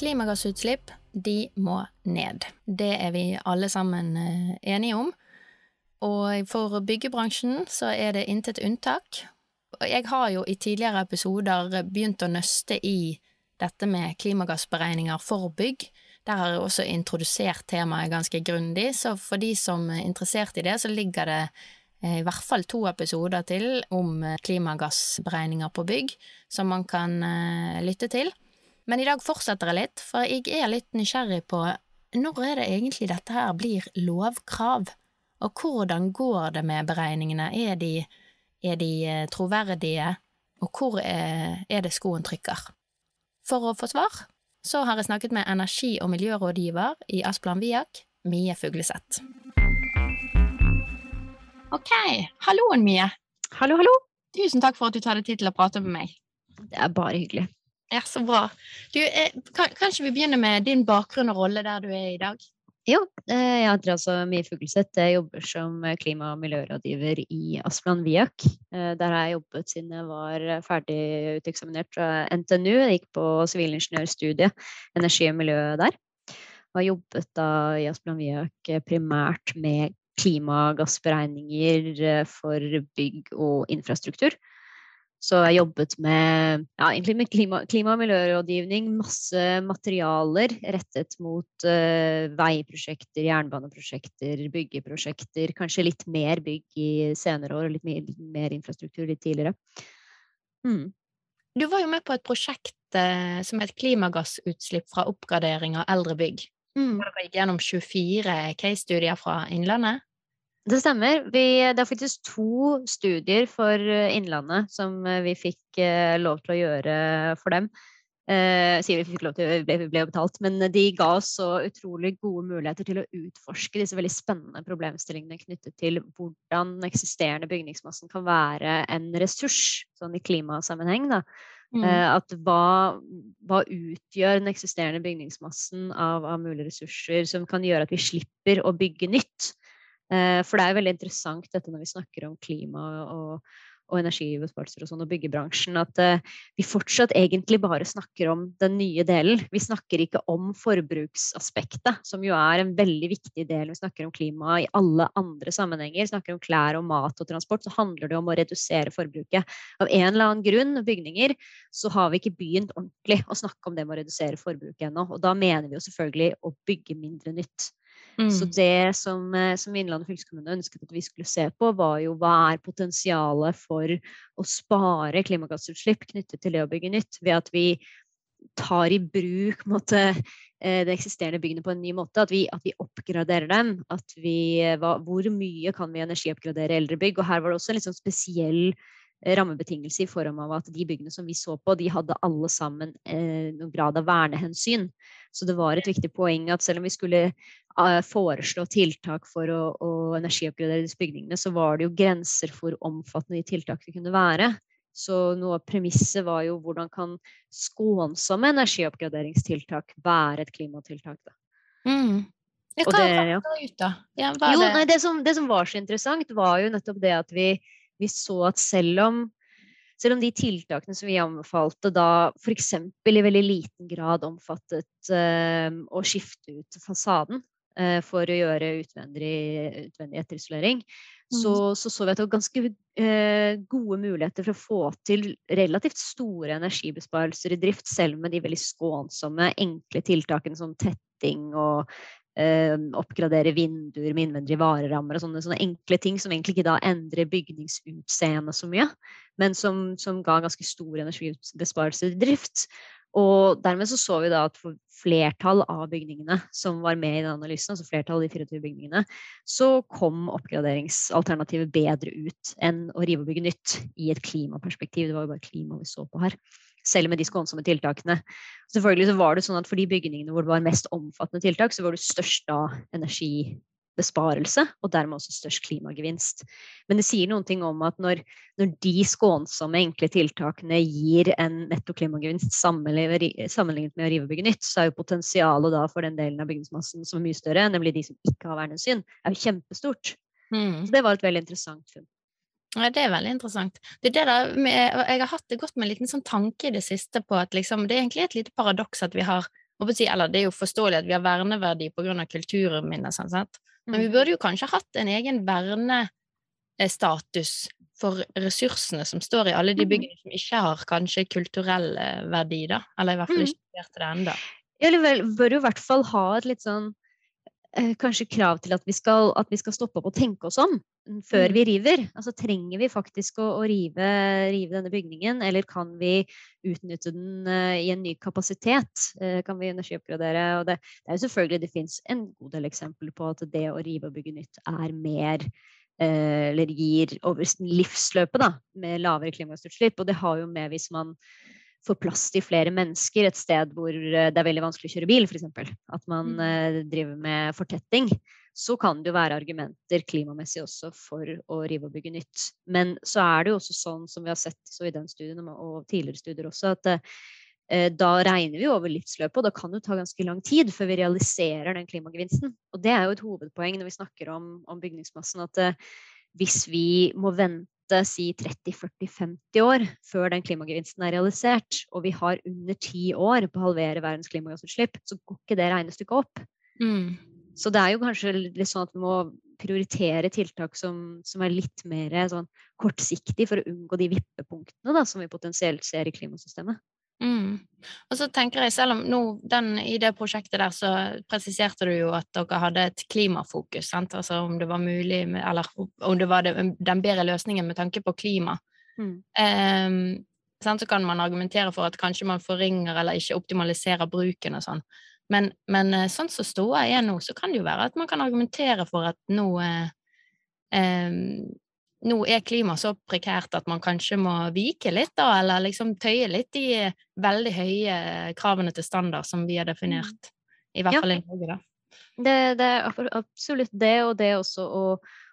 Klimagassutslipp, de må ned. Det er vi alle sammen eh, enige om. Og for byggebransjen så er det intet unntak. Jeg har jo i tidligere episoder begynt å nøste i dette med klimagassberegninger for bygg. Der har jeg også introdusert temaet ganske grundig, så for de som er interessert i det, så ligger det eh, i hvert fall to episoder til om eh, klimagassberegninger på bygg, som man kan lytte til. Men i dag fortsetter jeg litt, for jeg er litt nysgjerrig på når er det egentlig dette her blir lovkrav, og hvordan går det med beregningene, er de, er de troverdige, og hvor er, er det skoen trykker? For å få svar så har jeg snakket med energi- og miljørådgiver i Asplan Viak, Mie Fugleseth. Ok, halloen Mie. Hallo, hallo. Tusen takk for at du tar deg tid til å prate med meg. Det er bare hyggelig. Ja, Så bra. Du, eh, kan, vi begynner med din bakgrunn og rolle der du er i dag? Jo, eh, jeg heter altså Mie Fugleseth. Jeg jobber som klima- og miljørådgiver i Asplan Viak. Eh, der har jeg jobbet siden jeg var ferdig uteksaminert fra NTNU. Jeg gikk på sivilingeniørstudiet energi og miljø der. Og har jobbet da i Asplan Viak primært med klimagassberegninger for bygg og infrastruktur. Så jeg jobbet med, ja, egentlig med klima, klima, og miljørådgivning. Masse materialer rettet mot uh, veiprosjekter, jernbaneprosjekter, byggeprosjekter. Kanskje litt mer bygg i senere år, og litt mer, mer infrastruktur litt tidligere. Mm. Du var jo med på et prosjekt uh, som het klimagassutslipp fra oppgradering av eldre bygg. Mm. Du gikk gjennom 24 case-studier fra Innlandet. Det stemmer. Vi, det er faktisk to studier for eh, Innlandet som eh, vi fikk eh, lov til å gjøre for dem. Eh, sier vi fikk lov til vi ble, ble betalt, men de ga oss så utrolig gode muligheter til å utforske disse veldig spennende problemstillingene knyttet til hvordan eksisterende bygningsmassen kan være en ressurs, sånn i klimasammenheng. da. Mm. Eh, at hva, hva, utgjør den eksisterende bygningsmassen av, av mulige ressurser som kan gjøre at vi slipper å bygge nytt? Eh, for det er veldig interessant dette når vi snakker om klima og, og energibesparelser og sånn, og byggebransjen, at uh, vi fortsatt egentlig bare snakker om den nye delen. Vi snakker ikke om forbruksaspektet, som jo er en veldig viktig del. Vi snakker om klima i alle andre sammenhenger. Vi snakker om klær og mat og transport. Så handler det om å redusere forbruket. Av en eller annen grunn, bygninger, så har vi ikke begynt ordentlig å snakke om det med å redusere forbruket ennå. Og da mener vi jo selvfølgelig å bygge mindre nytt. Mm. Så det som, eh, som Innlandet fylkeskommune ønsket at vi skulle se på, var jo hva er potensialet for å spare klimagassutslipp knyttet til det å bygge nytt, ved at vi tar i bruk måtte, eh, det eksisterende byggene på en ny måte. At vi, at vi oppgraderer dem. At vi, eh, hva, hvor mye kan vi energioppgradere eldre bygg? Og her var det også en litt sånn spesiell rammebetingelse i form av at de byggene som vi så på, de hadde alle sammen eh, noen grad av vernehensyn. Så det var et viktig poeng at selv om vi skulle eh, foreslå tiltak for å, å energioppgradere disse bygningene, så var det jo grenser for omfattende de tiltakene kunne være. Så noe av premisset var jo hvordan kan skånsomme energioppgraderingstiltak være et klimatiltak. Da. Mm. Det, ja. ut, da? Ja, jo. Nei, det, som, det som var så interessant, var jo nettopp det at vi vi så at selv om, selv om de tiltakene som vi anbefalte da f.eks. i veldig liten grad omfattet uh, å skifte ut fasaden uh, for å gjøre utvendig, utvendig etterisolering, mm. så, så, så vi at det var ganske uh, gode muligheter for å få til relativt store energibesparelser i drift, selv med de veldig skånsomme, enkle tiltakene som tetting og eh, oppgradere vinduer med innvendige varerammer og sånne, sånne, enkle ting som egentlig ikke da endrer bygningsutseendet så mye, men som, som ga ganske stor energibesparelse i drift. Og dermed så, så vi da at for flertall av bygningene som var med i den analysen, altså flertall av de 24 bygningene, så kom oppgraderingsalternativet bedre ut enn å rive og bygge nytt i et klimaperspektiv. Det var jo bare klima vi så på her. Selv med de skånsomme tiltakene. Selvfølgelig så var det sånn at For de bygningene hvor det var mest omfattende tiltak, så var det størst da energibesparelse, og dermed også størst klimagevinst. Men det sier noen ting om at når, når de skånsomme, enkle tiltakene gir en netto klimagevinst sammenlignet med å rive og bygge nytt, så er jo potensialet da for den delen av bygningsmassen som er mye større, nemlig de som ikke har vernehensyn, er jo kjempestort. Mm. Så det var et veldig interessant funn. Ja, det er veldig interessant. Det er det med, jeg har hatt det godt med en liten sånn tanke i det siste på at liksom, det er egentlig et lite paradoks at vi har eller det er jo forståelig at vi har verneverdi pga. kulturminner, sånn, sant? Men vi mm. burde jo kanskje hatt en egen vernestatus for ressursene som står i alle de mm. byggene som ikke har kanskje kulturell verdi, da. Eller i hvert fall mm. ikke gjort det ennå. Eller vel, bør jo i hvert fall ha et litt sånn eh, kanskje krav til at vi, skal, at vi, skal, stoppe opp og tenke oss om før mm. vi river. Altså trenger vi faktisk å, å rive, rive, denne bygningen, eller kan vi utnytte den uh, i en ny kapasitet? Uh, kan vi energioppgradere? Og det, det er jo selvfølgelig det fins en god del eksempler på at det å rive og bygge nytt er mer uh, eller gir over livsløpet da, med lavere klimagassutslipp. Og det har jo med hvis man får plass til flere mennesker et sted hvor det er veldig vanskelig å kjøre bil, f.eks. At man mm. driver med fortetting så kan det jo være argumenter klimamessig også for å rive og bygge nytt. Men så er det jo også sånn som vi har sett så i den studien og tidligere studier også, at eh, da regner vi over livsløpet, og da kan det ta ganske lang tid før vi realiserer den klimagevinsten. Og det er jo et hovedpoeng når vi snakker om, om bygningsmassen, at eh, hvis vi må vente si 30-40-50 år før den klimagevinsten er realisert, og vi har under ti år på å halvere verdens klimagassutslipp, så går ikke det regnestykket opp. Mm. Så det er jo kanskje litt sånn at vi må prioritere tiltak som, som er litt mer sånn kortsiktig for å unngå de vippepunktene da, som vi potensielt ser i klimasystemet. Mm. Og så tenker jeg, selv om nå den, I det prosjektet der så presiserte du jo at dere hadde et klimafokus. Sant? Altså om det var mulig med, Eller om det var det, den bedre løsningen med tanke på klima. Mm. Um, så kan man argumentere for at kanskje man forringer eller ikke optimaliserer bruken og sånn. Men, men eh, sånn som ståa er nå, så kan det jo være at man kan argumentere for at nå eh, eh, nå er klimaet så prekært at man kanskje må vike litt, da, eller liksom tøye litt de veldig høye kravene til standard som vi har mm. definert, i hvert fall i Norge, da. Det, det, er absolutt det, og det også å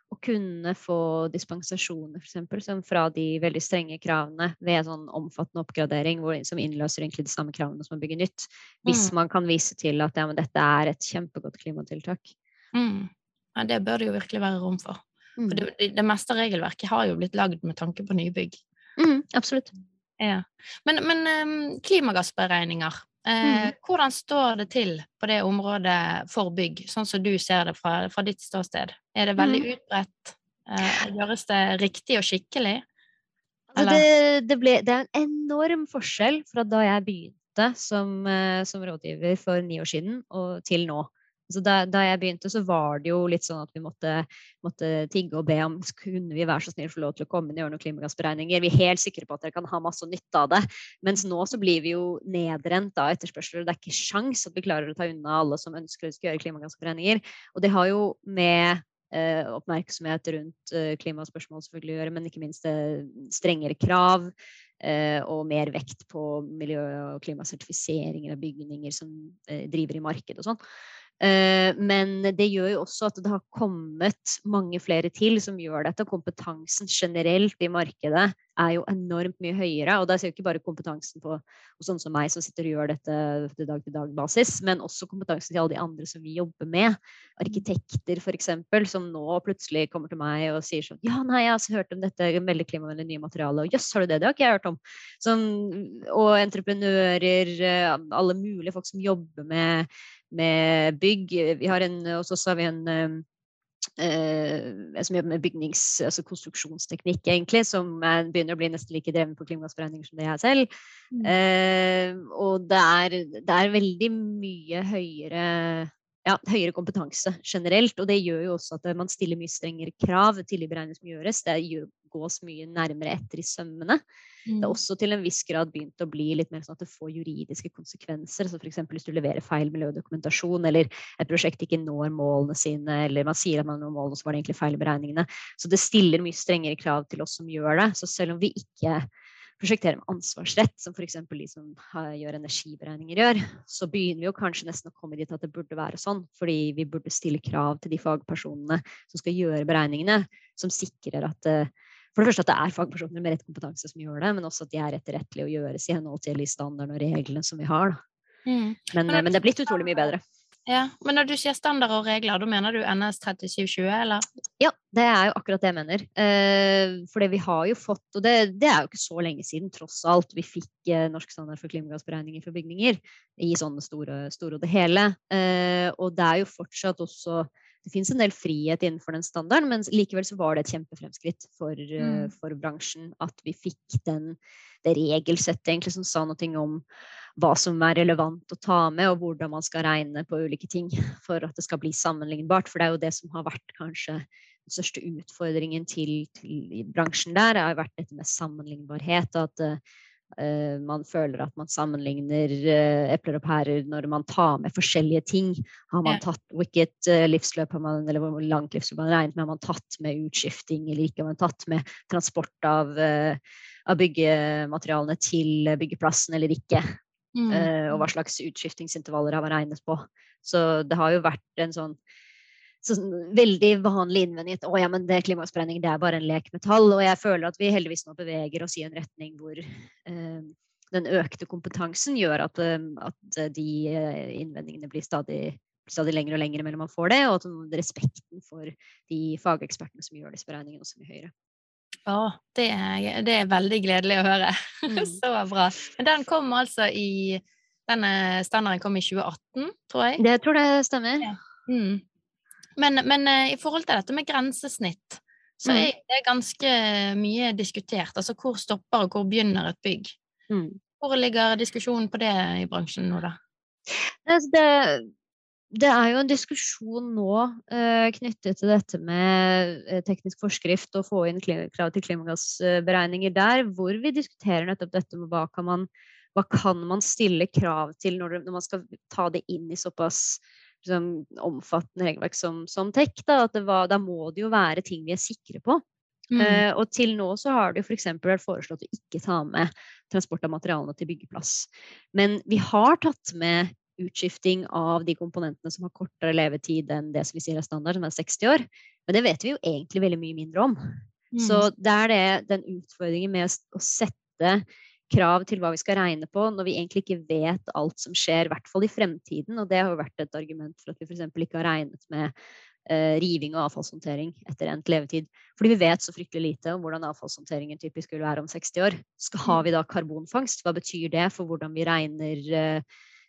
å kunne få dispensasjoner eksempel, fra de veldig strenge kravene ved sånn omfattende oppgradering hvor, som innløser egentlig de samme kravene som å bygge nytt. Hvis mm. man kan vise til at ja, dette er et kjempegodt klimatiltak. Mm. Ja, det bør det jo virkelig være rom for. Mm. For det, det, meste av regelverket har jo blitt lagd med tanke på nybygg. Mm, absolutt. Ja. Men, men um, klimagassberegninger, Eh, mm. Hvordan står det til på det området for bygg, sånn som du ser det fra, fra ditt ståsted? Er det veldig mm. utbredt? Eh, gjøres det riktig og skikkelig? Altså det, det, ble, det, er en enorm forskjell fra da jeg begynte som, eh, som rådgiver for ni år siden og til nå. Så da, da, jeg begynte, så var det jo litt sånn at vi måtte, måtte tigge og be om kunne vi være så snill få lov til å komme inn og gjøre noen klimagassberegninger. Vi er helt sikre på at dere kan ha masse nytte av det. Mens nå så blir vi jo nedrent av etterspørsel. Det er ikke sjans at vi klarer å ta unna alle som ønsker å gjøre klimagassberegninger. Og det har jo med eh, oppmerksomhet rundt eh, klimaspørsmål selvfølgelig å gjøre, men ikke minst eh, strengere krav. Eh, og mer vekt på miljø- og klimasertifiseringer av bygninger som eh, driver i marked og sånn. Eh, men det gjør jo også at det har kommet mange flere til som gjør dette. Kompetansen generelt i markedet er jo enormt mye høyere. Og da ser jo ikke bare kompetansen på sånn som meg som sitter og gjør dette til dag-til-dag-basis, men også kompetansen til alle de andre som vi jobber med. Arkitekter f.eks., som nå plutselig kommer til meg og sier sånn Ja, nei, jeg har hørt om dette veldig klimavennlige nye materialet. Og jøss, har du det? Det har ikke jeg hørt om. Sånn, og entreprenører, eh, alle mulige folk som jobber med med bygg. Vi har en, og så har vi en eh, som jobber med bygnings- altså konstruksjonsteknikk, egentlig, som er, begynner å bli nesten like dreven på klimagassberegninger som det er selv. Mm. Eh, og det er, det er, veldig mye høyere ja, høyere kompetanse generelt. Og det gjør jo også at man stiller mye strengere krav til de beregningene som gjøres. Det gås mye nærmere etter i sømmene. Mm. Det er også til en viss grad begynt å bli litt mer sånn at det får juridiske konsekvenser. Så f.eks. hvis du leverer feil miljødokumentasjon, eller et prosjekt ikke når målene sine, eller man sier at man når målene, så var det egentlig feil i beregningene. Så det stiller mye strengere krav til oss som gjør det. Så selv om vi ikke prosjektere med ansvarsrett, som f.eks. de som gjør energiberegninger gjør, så begynner vi jo kanskje nesten å komme dit at det burde være sånn. Fordi vi burde stille krav til de fagpersonene som skal gjøre beregningene, som sikrer at eh, for det første at det er fagpersoner med rett kompetanse som gjør det, men også at de er etterrettelige å gjøres i henhold til de standardene og reglene som vi har. Mm. Men, men, det er blitt utrolig mye bedre. Ja, Men når du sier standarder og regler, da mener du NS 3720, eller? Ja, det er jo akkurat det jeg mener. Eh, for vi har jo fått, og det, det, er jo ikke så lenge siden, tross alt, vi fikk eh, norsk standard for klimagassberegninger for bygninger i sånne store, store og det hele. Eh, og det er jo fortsatt også det finnes en del frihet innenfor den standarden, men likevel så var det et kjempefremskritt for, mm. for bransjen at vi fikk den, det regelsettet egentlig som sa noe om hva som er relevant å ta med, og hvordan man skal regne på ulike ting for at det skal bli sammenlignbart. For det er jo det som har vært kanskje den største utfordringen til, til bransjen der, har vært dette med sammenlignbarhet. og at Uh, man føler at man sammenligner uh, epler og pærer når man tar med forskjellige ting. Har man tatt hvilket uh, livsløp har man, eller hvor langt livsløp man regnet med? Har man tatt med utskifting eller ikke? Har man tatt med transport av, av byggematerialene til byggeplassen eller ikke? Mm. Uh, og hva slags utskiftingsintervaller har man regnet på. Så det har jo vært en sånn, sånn veldig vanlig innvending at å ja, men det klimaspredning det er bare en lek med tall. Og jeg føler at vi heldigvis nå beveger oss i en retning hvor eh, den økte kompetansen gjør at, uh, at de innvendingene blir stadig, stadig lengre og lengre mellom man får det, og at respekten for de fagekspertene som gjør disse beregningene, også mye høyere. Å, det er, det er veldig gledelig å høre. Mm. Så bra. Men den kom altså i Denne standarden kom i 2018, tror jeg. Det tror jeg stemmer. Ja. Mm. Men, men, eh, i forhold til dette med grensesnitt, så mm. er det ganske mye diskutert. Altså hvor stopper og hvor begynner et bygg? Mm. Hvor ligger diskusjonen på det i bransjen nå, da? Det, det er jo en diskusjon nå eh, knyttet til dette med eh, teknisk forskrift og få inn krav til klimagassberegninger der, hvor vi diskuterer nettopp dette med hva kan man, hva kan man stille krav til når, det, når, man skal ta det inn i såpass liksom, omfattende regelverk som, som tech. Da, var, da, må det jo være ting vi er sikre på. Mm. Uh, og til nå så har det jo f.eks. For vært foreslått å ikke ta med transport av materialene til byggeplass. Men vi har tatt med utskifting av de komponentene som har kortere levetid enn det som vi sier er standard, som er 60 år. Men det vet vi jo egentlig veldig mye mindre om. Mm. Så det er det, den utfordringen med å sette krav til hva vi skal regne på, når vi egentlig ikke vet alt som skjer, i hvert fall i fremtiden. Og det har jo vært et argument for at vi f.eks. ikke har regnet med uh, riving og avfallshåndtering etter endt levetid. Fordi vi vet så fryktelig lite om hvordan avfallshåndteringen typisk vil være om 60 år. Skal, har mm. vi da karbonfangst? Hva betyr det for hvordan vi regner Eh,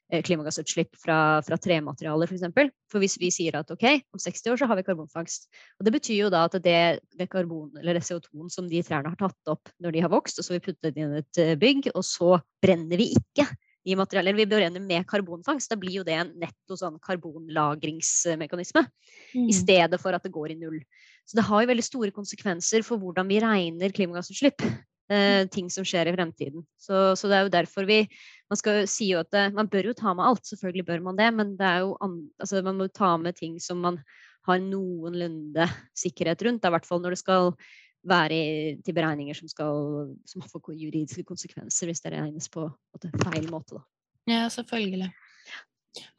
klimagassutslipp fra, fra trematerialer, f.eks. For, eksempel. for hvis vi sier at ok, om 60 år så har vi karbonfangst. Og det betyr jo da at det, det karbon, eller det CO2-en som de trærne har tatt opp når de har vokst, og så vi puttet det inn i et eh, bygg, og så brenner vi ikke i materialer. Vi brenner med karbonfangst. Da blir jo det en netto sånn karbonlagringsmekanisme. Mm. I stedet for at det går i null. Så det har jo veldig store konsekvenser for hvordan vi regner klimagassutslipp. Eh, ting som skjer i fremtiden. Så, så, det er jo derfor vi Man skal si jo at det, man bør jo ta med alt, selvfølgelig bør man det, men det er jo altså man må ta med ting som man har noenlunde sikkerhet rundt. I hvert fall når det skal være til beregninger som, skal, som får juridiske konsekvenser hvis det regnes på, på feil måte. Da. Ja, selvfølgelig.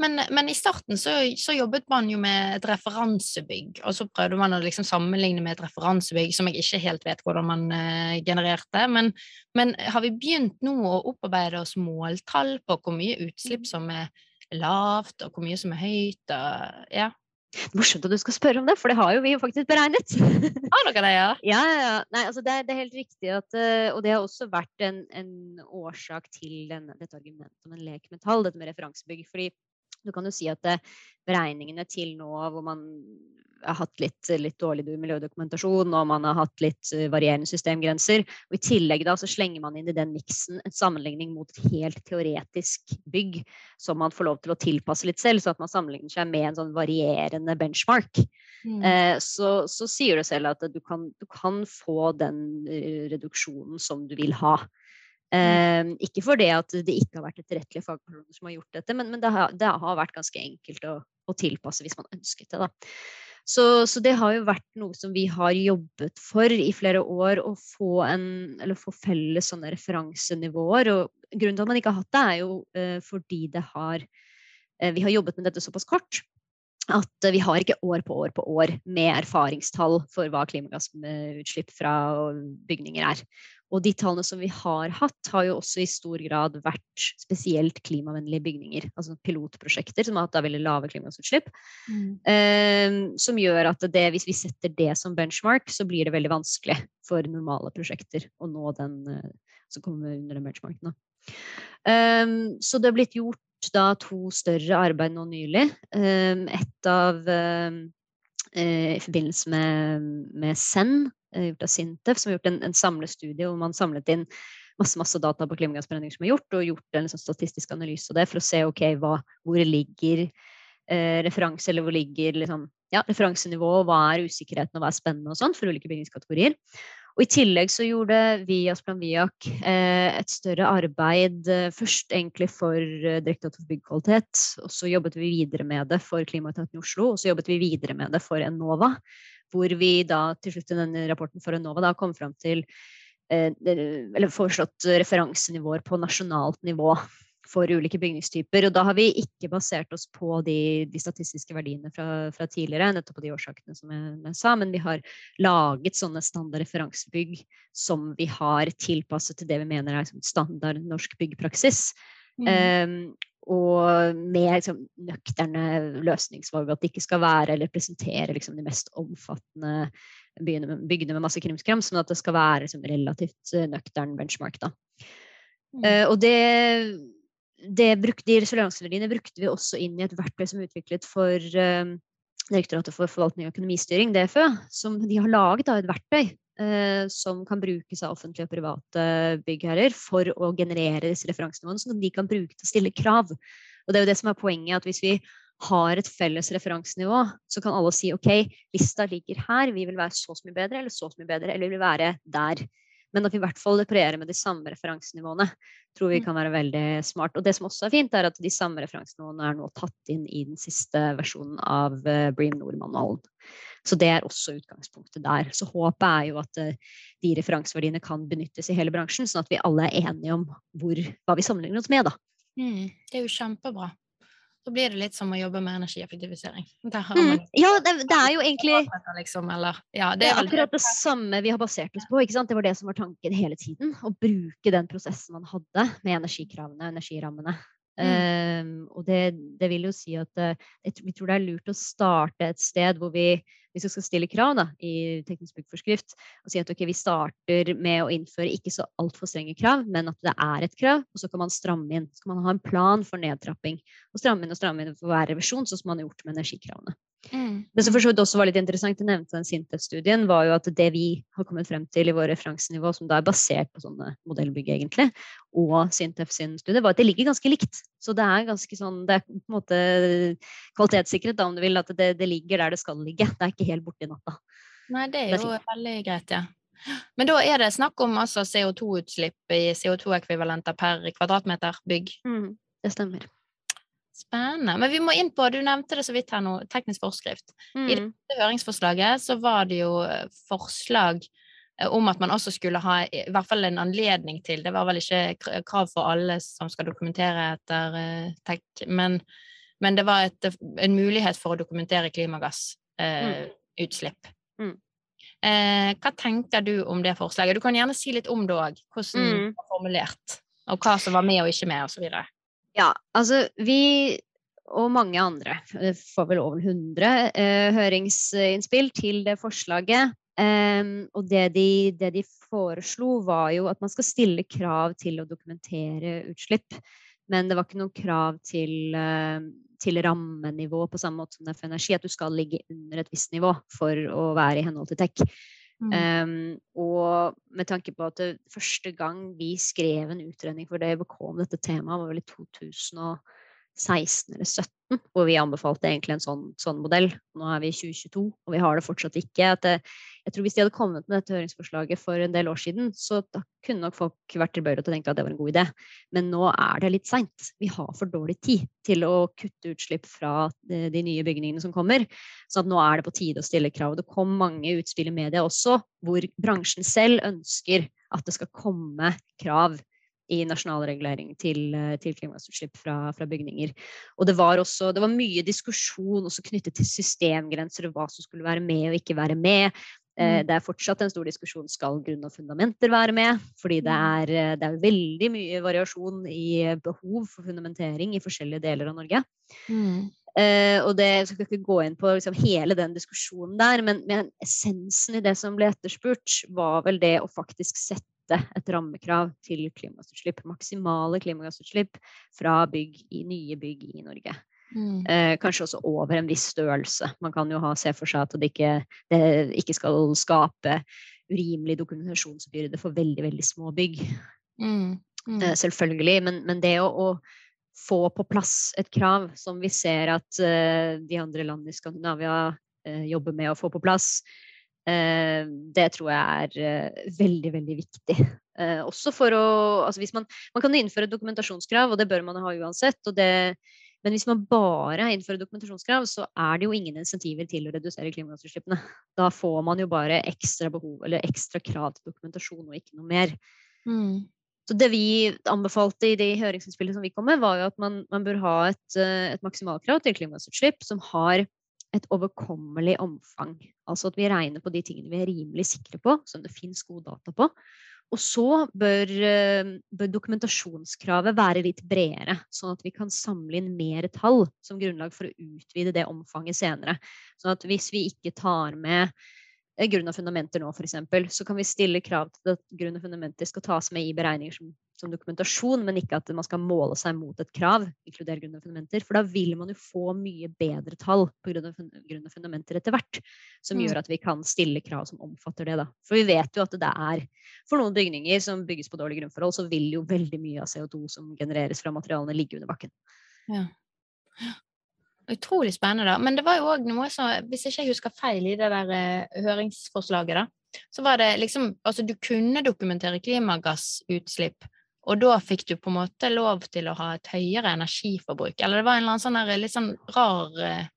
Men, men, i starten så, så, jobbet man jo med et referansebygg, og så prøvde man å liksom sammenligne med et referansebygg som jeg ikke helt vet hvordan man uh, genererte. Men, men, har vi begynt nå å opparbeide oss måltall på hvor mye utslipp mm. som er lavt, og hvor mye som er høyt? Og, ja. Morsomt at du skal spørre om det, for det har jo vi faktisk beregnet. Har dere det, ja? Ja, ja. Nei, altså det, er, det, er, helt riktig at eh, Og det har også vært en, en årsak til den, dette argumentet om en lek med tall, dette med referansebygg. fordi du kan jo si at det, beregningene til nå hvor man har hatt litt, litt dårlig miljødokumentasjon, og man har hatt litt eh, varierende systemgrenser. Og I tillegg da så slenger man inn i den miksen en sammenligning mot et helt teoretisk bygg som man får lov til å tilpasse litt selv, så at man sammenligner seg med en sånn varierende benchmark. Mm. Eh, så, så, sier du selv at du kan, du kan få den reduksjonen som du vil ha. Eh, ikke fordi at det ikke har vært etterrettelige fagpersoner som har gjort dette, men, men det, har, det, har, vært ganske enkelt å, å tilpasse hvis man ønsket det. Da. Så, så, det har jo vært noe som vi har jobbet for i flere år, å få, en, få felles sånne referansenivåer. Og grunnen til at man ikke har hatt det, er jo eh, fordi det har eh, Vi har jobbet med dette såpass kort at vi har ikke år på år på år med erfaringstall for hva klimagassutslipp fra bygninger er. Og de tallene som vi har hatt, har jo også i stor grad vært spesielt klimavennlige bygninger. Altså pilotprosjekter som har hatt da veldig lave klimagassutslipp. Mm. Eh, som gjør at det, hvis vi setter det som benchmark, så blir det veldig vanskelig for normale prosjekter å nå den eh, som kommer under den benchmarken. Eh, så det er blitt gjort da to større arbeid nå nylig. Ehm, et av eh, i forbindelse med, med SEND, Eh, gjort av Sintef, som har gjort en, en samlestudie hvor man samlet inn masse, masse data på klimagassbrenninger som er gjort, og gjort en liksom, statistisk analyse av det for å se ok, hva, hvor ligger eh, referanse, eller hvor ligger liksom, ja, referansenivået, hva er usikkerheten, og hva er spennende og sånn for ulike bygningskategorier. Og I tillegg så gjorde vi i Asplan Viak eh, et større arbeid eh, først egentlig for eh, Direktoratet for byggkvalitet, og så jobbet vi videre med det for Klimaetaten i Oslo, og så jobbet vi videre med det for Enova hvor vi da til slutt i denne rapporten for Enova da kom fram til eh, eller foreslått referansenivåer på nasjonalt nivå for ulike bygningstyper. Og da har vi ikke basert oss på de, de statistiske verdiene fra, fra, tidligere, nettopp på de årsakene som jeg, jeg, sa, men vi har laget sånne standard referansebygg som vi har tilpasset til det vi mener er standard norsk byggpraksis. Mm. Um, og med liksom, nøkterne løsningsvalg. At det ikke skal være eller presentere liksom, de mest omfattende med, bygdene med masse krimskrams, men at det skal være liksom, relativt uh, nøktern benchmark. Da. Mm. Uh, og det, det bruk, de referanseverdiene brukte vi også inn i et verktøy som er utviklet for uh, Direktoratet for forvaltning og økonomistyring, DFØ, som de har laget av et verktøy eh, som kan brukes av offentlige og private byggherrer for å generere disse referansenivåene, som at de kan bruke til å stille krav. Og det er jo det som er poenget, at hvis vi har et felles referansenivå, så kan alle si OK, lista ligger her, vi vil være så mye bedre, eller så mye bedre, eller vi vil være der. Men at vi i hvert fall opererer med de samme referansenivåene, tror vi mm. kan være veldig smart. Og det som også er fint, er at de samme referansenivåene er nå tatt inn i den siste versjonen av uh, Bream Nord-manualen. Så det er også utgangspunktet der. Så håpet er jo at uh, de referanseverdiene kan benyttes i hele bransjen, sånn at vi alle er enige om hvor, hva vi sammenligner oss med, da. Mm, det er jo kjempebra. Så blir det litt som å jobbe med energieffektivisering. Mm, ja, det, det, er jo egentlig liksom, eller, ja, det, er akkurat det samme vi har basert oss på. Det var det som var tanken hele tiden. Å bruke den prosessen man hadde med energikravene, energirammene. Mm. Um, og det, det, vil jo si at uh, vi tror det er lurt å starte et sted hvor vi hvis vi skal stille krav da, i teknisk byggforskrift, og si at okay, vi starter med å innføre ikke så altfor strenge krav, men at det er et krav, og så kan man stramme inn. Så kan man ha en plan for nedtrapping. Og stramme inn og stramme inn for hver revisjon, sånn som man har gjort med energikravene. Mm. Det som for så vidt også var litt interessant, jeg nevnte den Sintef-studien, var jo at det vi har kommet frem til i vår referansenivå, som da er basert på sånne modellbygg, egentlig, og Sintef sin studie, var at det ligger ganske likt. Så det er ganske sånn, det er på en måte kvalitetssikret, da, om du vil, at det, det ligger der det skal ligge. Det er ikke helt borte i natta. Nei, det er jo det er veldig greit, ja. Men da er det snakk om altså CO2-utslipp i CO2-ekvivalenter per kvadratmeter bygg? Mm, det stemmer. Spennende. Men vi må inn på, du nevnte det så vidt her nå, teknisk forskrift. Mm. I dette høringsforslaget så var det jo eh, forslag eh, om at man også skulle ha i hvert fall en anledning til Det var vel ikke krav for alle som skal dokumentere etter uh, tech, men, men, det var et, en mulighet for å dokumentere klimagassutslipp. Uh, mm. uh, hva tenker du om det forslaget? Du kan gjerne si litt om det òg, hvordan mm. det var formulert, og hva som var med og ikke med, osv. Ja, altså vi og mange andre eh, får vel over 100 eh, høringsinnspill til det forslaget. Eh, og det de, det de, foreslo, var jo at man skal stille krav til å dokumentere utslipp. Men det var ikke noe krav til, uh, til rammenivå på samme måte som det er for energi, at du skal ligge under et visst nivå for å være i henhold til TEK. Mm. Um, og med tanke på at det første gang vi skrev en utredning for DBK om dette temaet, var vel i 2016 eller 2017 hvor vi anbefalte egentlig en sånn, sånn, modell. Nå er vi i 2022, og vi har det fortsatt ikke. Det, jeg tror Hvis de hadde kommet med dette høringsforslaget for en del år siden, så kunne nok folk vært tilbøyelige til å tenke at det var en god idé. Men nå er det litt seint. Vi har for dårlig tid til å kutte utslipp fra de, de nye bygningene som kommer. Så nå er det på tide å stille krav. Det kom mange utspill i media også hvor bransjen selv ønsker at det skal komme krav i nasjonal regulering til, eh, til klimagassutslipp fra, fra, bygninger. Og det var også det var mye diskusjon også knyttet til systemgrenser og hva som skulle være med og ikke være med. Eh, mm. Det er fortsatt en stor diskusjon skal grunn og fundamenter være med. Fordi det mm. er, eh, det er veldig mye variasjon i behov for fundamentering i forskjellige deler av Norge. Mm. Uh, og det, jeg skal ikke gå inn på liksom, hele den diskusjonen der, men, men, essensen i det som ble etterspurt, var vel det å faktisk sette sette et rammekrav til klimagassutslipp. Maksimale klimagassutslipp fra bygg i nye bygg i Norge. Mm. Eh, kanskje også over en viss størrelse. Man kan jo ha, se for seg at det ikke, det ikke skal skape urimelig dokumentasjonsbyrde for veldig, veldig små bygg. Mm. Mm. Eh, selvfølgelig. Men, men det å, å, få på plass et krav som vi ser at uh, de andre landene i Skandinavia uh, jobber med å få på plass, Eh, det tror jeg er eh, veldig, veldig viktig. Eh, også for å altså hvis man, man kan innføre dokumentasjonskrav, og det bør man ha uansett. Det, men hvis man bare innfører dokumentasjonskrav, så er det jo ingen insentiver til å redusere klimagassutslippene. Da får man jo bare ekstra behov eller ekstra krav til dokumentasjon og ikke noe mer. Mm. Så det vi anbefalte i de høringsinnspillene som vi kom med, var jo at man, man bør ha et, et maksimalkrav til klimagassutslipp som har et overkommelig omfang. Altså at vi regner på de tingene vi er rimelig sikre på, som det fins gode data på. Og så bør, eh, bør, dokumentasjonskravet være litt bredere, sånn at vi kan samle inn mer tall som grunnlag for å utvide det omfanget senere. Sånn at hvis vi ikke tar med grunn og fundamenter nå, f.eks., så kan vi stille krav til at grunn og fundamenter skal tas med i beregninger som, som, dokumentasjon, men ikke at man skal måle seg mot et krav, inkludere grunn og fundamenter. For da vil man jo få mye bedre tall på grunn og, grunn og fundamenter etter hvert, som mm. gjør at vi kan stille krav som omfatter det. da. For vi vet jo at det er for noen bygninger som bygges på dårlige grunnforhold, så vil jo veldig mye av CO2 som genereres fra materialene, ligge under bakken. Ja. Utrolig spennende. da. Men det var jo òg noe som, hvis ikke jeg husker feil i det der uh, høringsforslaget, da, så var det liksom Altså, du kunne dokumentere klimagassutslipp, og da fikk du på en måte lov til å ha et høyere energiforbruk. Eller det var en eller annen sånn der, litt sånn rar uh,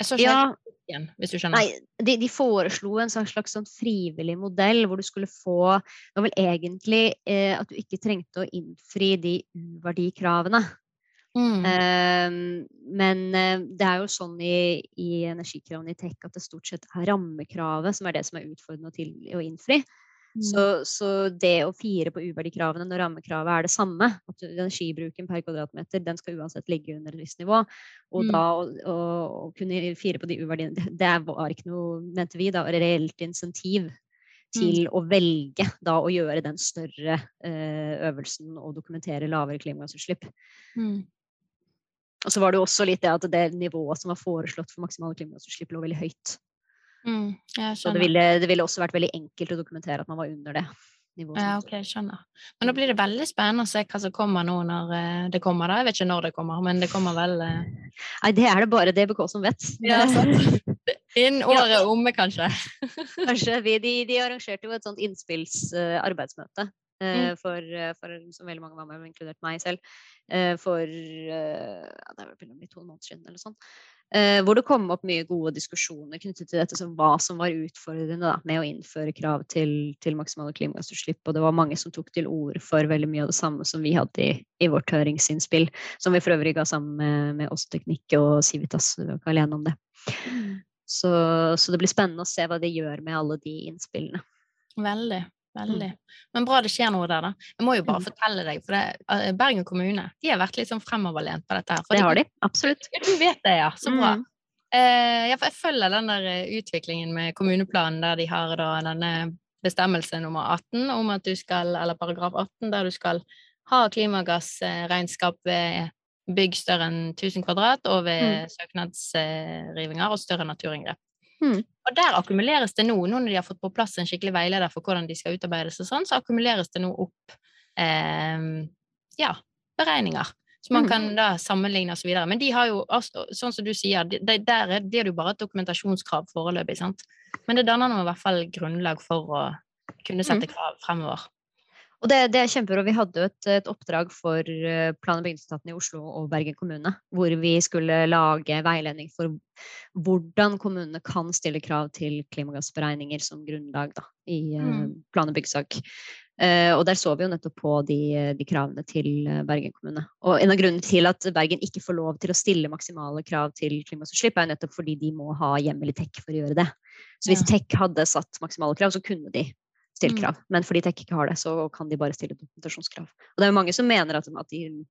Jeg så ikke ja. Igjen, hvis du skjønner. Nei, de, de foreslo en slags, slags sånn frivillig modell hvor du skulle få Det var vel egentlig eh, at du ikke trengte å innfri de uverdikravene. Mm. Uh, men uh, det er jo sånn i, i energikravene i TEK at det stort sett er rammekravet som er det som er utfordrende til å innfri. Mm. Så, så, det å fire på uverdikravene når rammekravet er det samme, at energibruken per kvadratmeter den skal uansett ligge under et visst nivå, og mm. da å, å, å, kunne fire på de uverdiene, det, det var ikke noe, mente vi, da, reelt insentiv til mm. å velge da å gjøre den større uh, øvelsen og dokumentere lavere klimagassutslipp. Mm. Og så var det jo også litt det at det nivået som var foreslått for maksimale klimagassutslipp, lå veldig høyt. Mm, så det ville, det ville, også vært veldig enkelt å dokumentere at man var under det. Nivået ja, ok, skjønner. Men da blir det veldig spennende å se hva som kommer nå når eh, det kommer. da. Jeg vet ikke når det kommer, men det kommer vel eh... Nei, det er det bare DBK som vet. Ja, Innen året ja. omme, kanskje. kanskje. Vi, de, de, arrangerte jo et sånt innspillsarbeidsmøte uh, mm. for, for, som veldig mange var med, inkludert meg selv. Eh, for eh, ja, det er vel to måneder siden eller sånn. Eh, hvor det kom opp mye gode diskusjoner knyttet til dette, som hva som var utfordrende da, med å innføre krav til, til maksimale klimagassutslipp. Og det var mange som tok til orde for veldig mye av det samme som vi hadde i, i vårt høringsinnspill. Som vi for øvrig ga sammen med, med oss Teknikk og Civitas. Vi var ikke alene om det. Mm. Så, så, det blir spennende å se hva de gjør med alle de innspillene. Veldig. Veldig. Mm. Men bra det skjer noe der, da. Jeg må jo bare mm. fortelle deg, for det, eh, Bergen kommune de har vært litt sånn fremoverlent på dette. her. det har de, absolutt. Du vet det, ja. Så bra. Mm. Eh, jeg følger den der eh, utviklingen med kommuneplanen der de har da denne bestemmelse nummer 18 om at du skal, eller paragraf 18, der du skal ha klimagassregnskap ved bygg større enn 1000 kvadrat, og ved Mm. søknadsrivinger og større naturinngrep. Mm. Og der akkumuleres det nå, nå når de har fått på plass en skikkelig veileder for hvordan de skal utarbeides og sånn, så akkumuleres det nå opp eh, ja, beregninger. Så man Mm. kan da sammenligne videre. Men de har jo, sånn som du sier, de, de, der blir det jo bare et dokumentasjonskrav foreløpig, sant. Men det danner nå i hvert fall grunnlag for å kunne sette krav fremover. Og det, det er kjempebra. Vi hadde jo et, et oppdrag for eh, plan- og bygningsetaten i Oslo og Bergen kommune, hvor vi skulle lage veiledning for hvordan kommunene kan stille krav til klimagassberegninger som grunnlag da, i eh, Mm. plan- og byggesak. Uh, og der så vi jo nettopp på de, de kravene til Bergen kommune. Og en av grunnene til at Bergen ikke får lov til å stille maksimale krav til klimagassutslipp, er nettopp fordi de må ha hjemmel i TEK for å gjøre det. Så hvis Ja. TEK hadde satt maksimale krav, så kunne de stilt Mm. krav. Men fordi TEK ikke har det, så kan de bare stille dokumentasjonskrav. Og det er jo mange som mener at, at, de,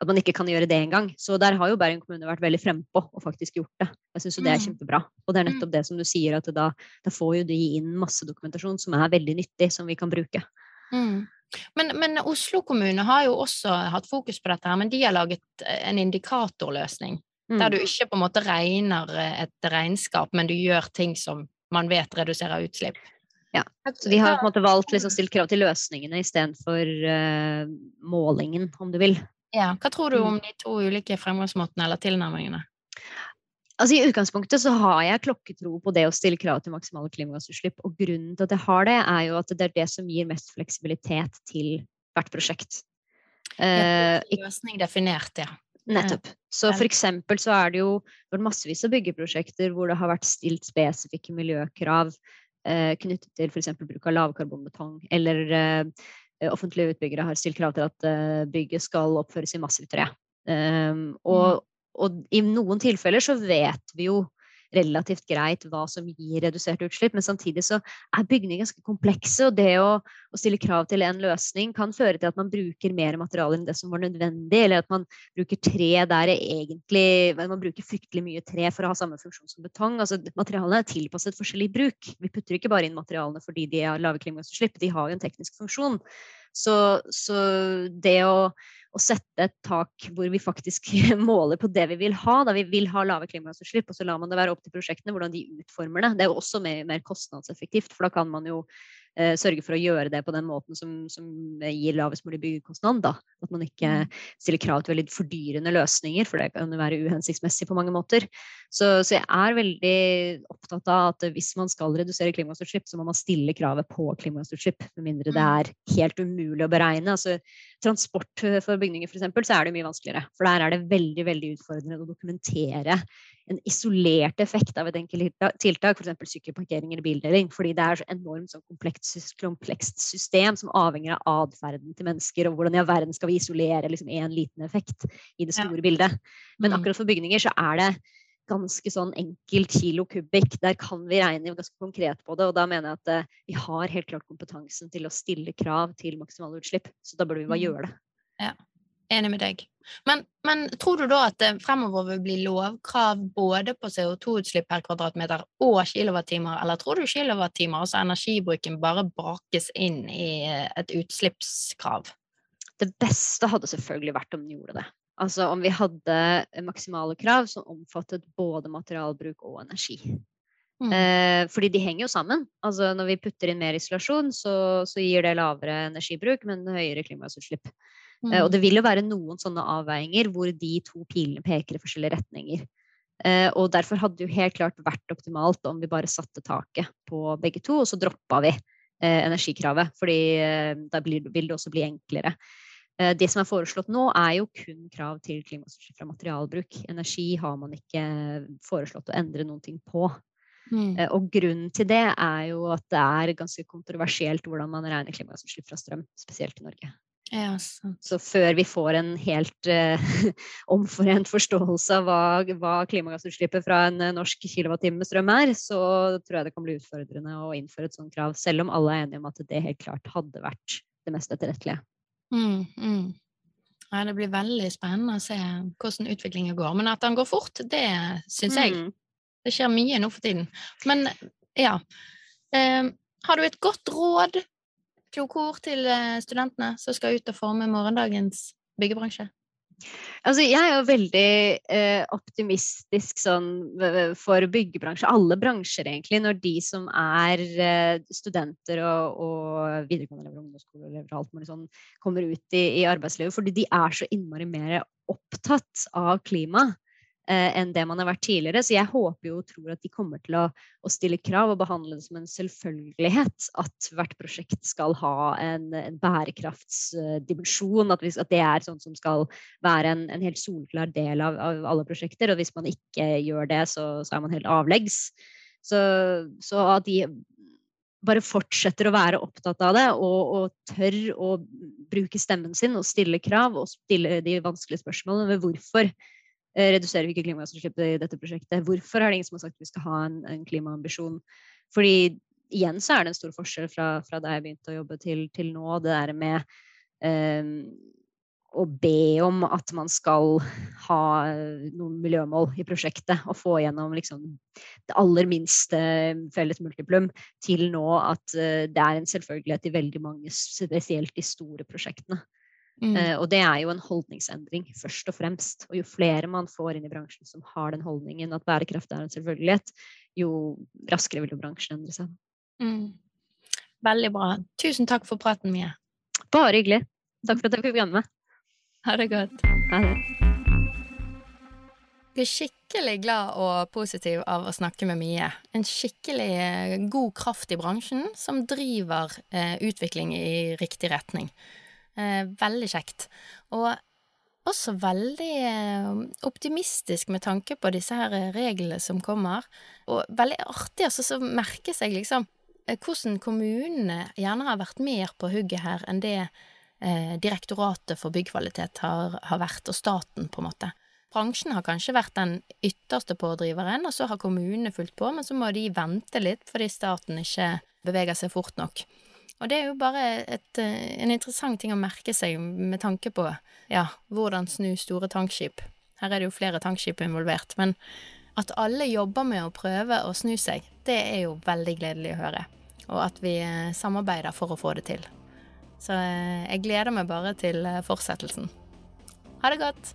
at man ikke kan gjøre det engang. Så der har jo Bergen kommune vært veldig frempå og faktisk gjort det. Jeg syns jo det er Mm. kjempebra. Og det er Mm. nettopp det som du sier, at da, da får jo de inn masse dokumentasjon som er veldig nyttig, som vi kan bruke. Mm. Men, men Oslo kommune har jo også hatt fokus på dette, her, men de har laget eh, en indikatorløsning. Mm. Der du ikke på en måte regner eh, et regnskap, men du gjør ting som man vet reduserer utslipp. Ja, Så vi har på en måte valgt liksom stilt krav til løsningene istedenfor uh, målingen, om du vil. Ja, Hva tror du Mm. om de to ulike fremgangsmåtene eller tilnærmingene? Altså I utgangspunktet så har jeg klokketro på det å stille krav til maksimale klimagassutslipp. Og grunnen til at jeg har det, er jo at det er det som gir mest fleksibilitet til hvert prosjekt. Eh, Ja, løsning definert, ja. nettopp. Så for eksempel så er det jo vært massevis av byggeprosjekter hvor det har vært stilt spesifikke miljøkrav eh, knyttet til f.eks. bruk av lavkarbonbetong, eller eh, offentlige utbyggere har stilt krav til at eh, bygget skal oppføres i massivt tre. Um, og, og i noen tilfeller så vet vi jo relativt greit hva som gir reduserte utslipp, men samtidig så er bygninger ganske komplekse, og det å, å stille krav til en løsning kan føre til at man bruker mer materiale enn det som var nødvendig, eller at man bruker tre der det egentlig Man bruker fryktelig mye tre for å ha samme funksjon som betong. Altså, materialene er tilpasset forskjellig bruk. Vi putter ikke bare inn materialene fordi de har lave klimagassutslipp, de har jo en teknisk funksjon. Så, så det å å sette et tak hvor vi faktisk måler på det vi vil ha. Da vi vil ha lave klimagassutslipp, og så lar man det være opp til prosjektene hvordan de utformer det. Det er jo også mer, mer kostnadseffektivt, for da kan man jo sørge for å gjøre det på den måten som, som gir lavest mulig byggekostnad. Da. At man ikke stiller krav til veldig fordyrende løsninger, for det kan være uhensiktsmessig på mange måter. Så, så jeg er veldig opptatt av at hvis man skal redusere klimagassutslipp, så må man stille kravet på klimagassutslipp, med mindre det er helt umulig å beregne. Altså, transport for bygninger eksempel, så er det mye vanskeligere. For der er det veldig veldig utfordrende å dokumentere en isolert effekt av et enkelt tiltak, f.eks. sykkelparkering eller bildeling. Fordi det er så enormt sånn komplekst, komplekst system som avhenger av atferden til mennesker, og hvordan i all verden skal vi isolere liksom én liten effekt i det store ja. bildet. Men Mm. akkurat for bygninger så er det ganske sånn enkelt kilo kubikk. Der kan vi regne ganske konkret på det, og da mener jeg at uh, vi har helt klart kompetansen til å stille krav til maksimale utslipp. Så da burde vi bare gjøre det. Ja, enig med deg. Men, men, tror du da at det fremover vil bli lovkrav både på CO2-utslipp per kvadratmeter og kilowattimer, eller tror du kilowattimer, altså energibruken, bare bakes inn i et utslippskrav? Det beste hadde selvfølgelig vært om den gjorde det. Altså om vi hadde maksimale krav som omfattet både materialbruk og energi. Mm. Eh, fordi de henger jo sammen. Altså når vi putter inn mer isolasjon, så, så gir det lavere energibruk, men høyere klimagassutslipp. Mm. Eh, og det vil jo være noen sånne avveininger hvor de to pilene peker i forskjellige retninger. Eh, og derfor hadde det jo helt klart vært optimalt om vi bare satte taket på begge to, og så droppa vi eh, energikravet. fordi da vil det også bli enklere. Det som er foreslått nå, er jo kun krav til klimautslipp fra materialbruk. Energi har man ikke foreslått å endre noen ting på. Mm. Og grunnen til det er jo at det er ganske kontroversielt hvordan man regner klimautslipp fra strøm, spesielt i Norge. Ja, så før vi får en helt eh, omforent forståelse av hva, hva klimagassutslippet fra en uh, norsk kilowattime med strøm er, så tror jeg det kan bli utfordrende å innføre et sånt krav, selv om alle er enige om at det helt klart hadde vært det mest etterrettelige. Mm, mm. Ja, det blir veldig spennende å se hvordan utviklingen går. Men at den går fort, det syns jeg. Mm. Det skjer mye nå for tiden. Men ja. Eh, har du et godt råd, kloke ord, til studentene som skal ut og forme morgendagens byggebransje? Altså, jeg er jo veldig eh, optimistisk sånn for byggebransje, alle bransjer egentlig, når de som er eh, studenter og, og videregående elever, ungdomsskoleelever og alt mulig sånn, kommer ut i, i, arbeidslivet. Fordi de er så innmari mer opptatt av klima eh, enn det man har vært tidligere. Så jeg håper og tror at de kommer til å, å, stille krav og behandle det som en selvfølgelighet at hvert prosjekt skal ha en, en bærekraftsdimensjon. At, at, det er sånn som skal være en, en helt solklar del av, av, alle prosjekter. Og hvis man ikke gjør det, så, så er man helt avleggs. Så, så at de bare fortsetter å være opptatt av det og, og, tør å bruke stemmen sin og stille krav og stille de vanskelige spørsmålene ved hvorfor Eh, reduserer vi ikke klimagassutslippet i dette prosjektet? Hvorfor er det ingen som har sagt at vi skal ha en, en klimaambisjon? Fordi igjen så er det en stor forskjell fra, fra da jeg begynte å jobbe til, til nå. Det der med um, å be om at man skal ha noen miljømål i prosjektet og få gjennom liksom, det aller minste felles multiplum, til nå at uh, det er en selvfølgelighet i veldig mange, spesielt de store prosjektene. Mm. Uh, og det er jo en holdningsendring, først og fremst. Og jo flere man får inn i bransjen som har den holdningen at bærekraft er en selvfølgelighet, jo raskere vil jo bransjen endre seg. Mm. Veldig bra. Tusen takk for praten, Mie. Bare hyggelig. Takk for at jeg fikk være med. Ha det godt. Ha det. Jeg er skikkelig glad og positiv av å snakke med Mie. En skikkelig eh, god kraft i bransjen som driver eh, utvikling i riktig retning. Eh, veldig kjekt. Og også veldig eh, optimistisk med tanke på disse her reglene som kommer. Og veldig artig altså, så merke seg liksom eh, hvordan kommunene gjerne har vært mer på hugget her enn det eh, Direktoratet for byggkvalitet har, har, vært, og staten, på en måte. Bransjen har kanskje vært den ytterste pådriveren, og så har kommunene fulgt på, men så må de vente litt fordi staten ikke beveger seg fort nok. Og det er jo bare et, eh, en interessant ting å merke seg med tanke på ja, hvordan snu store tankskip. Her er det jo flere tankskip involvert, men at alle jobber med å prøve å snu seg, det er jo veldig gledelig å høre. Og at vi eh, samarbeider for å få det til. Så eh, jeg gleder meg bare til fortsettelsen. Ha det godt!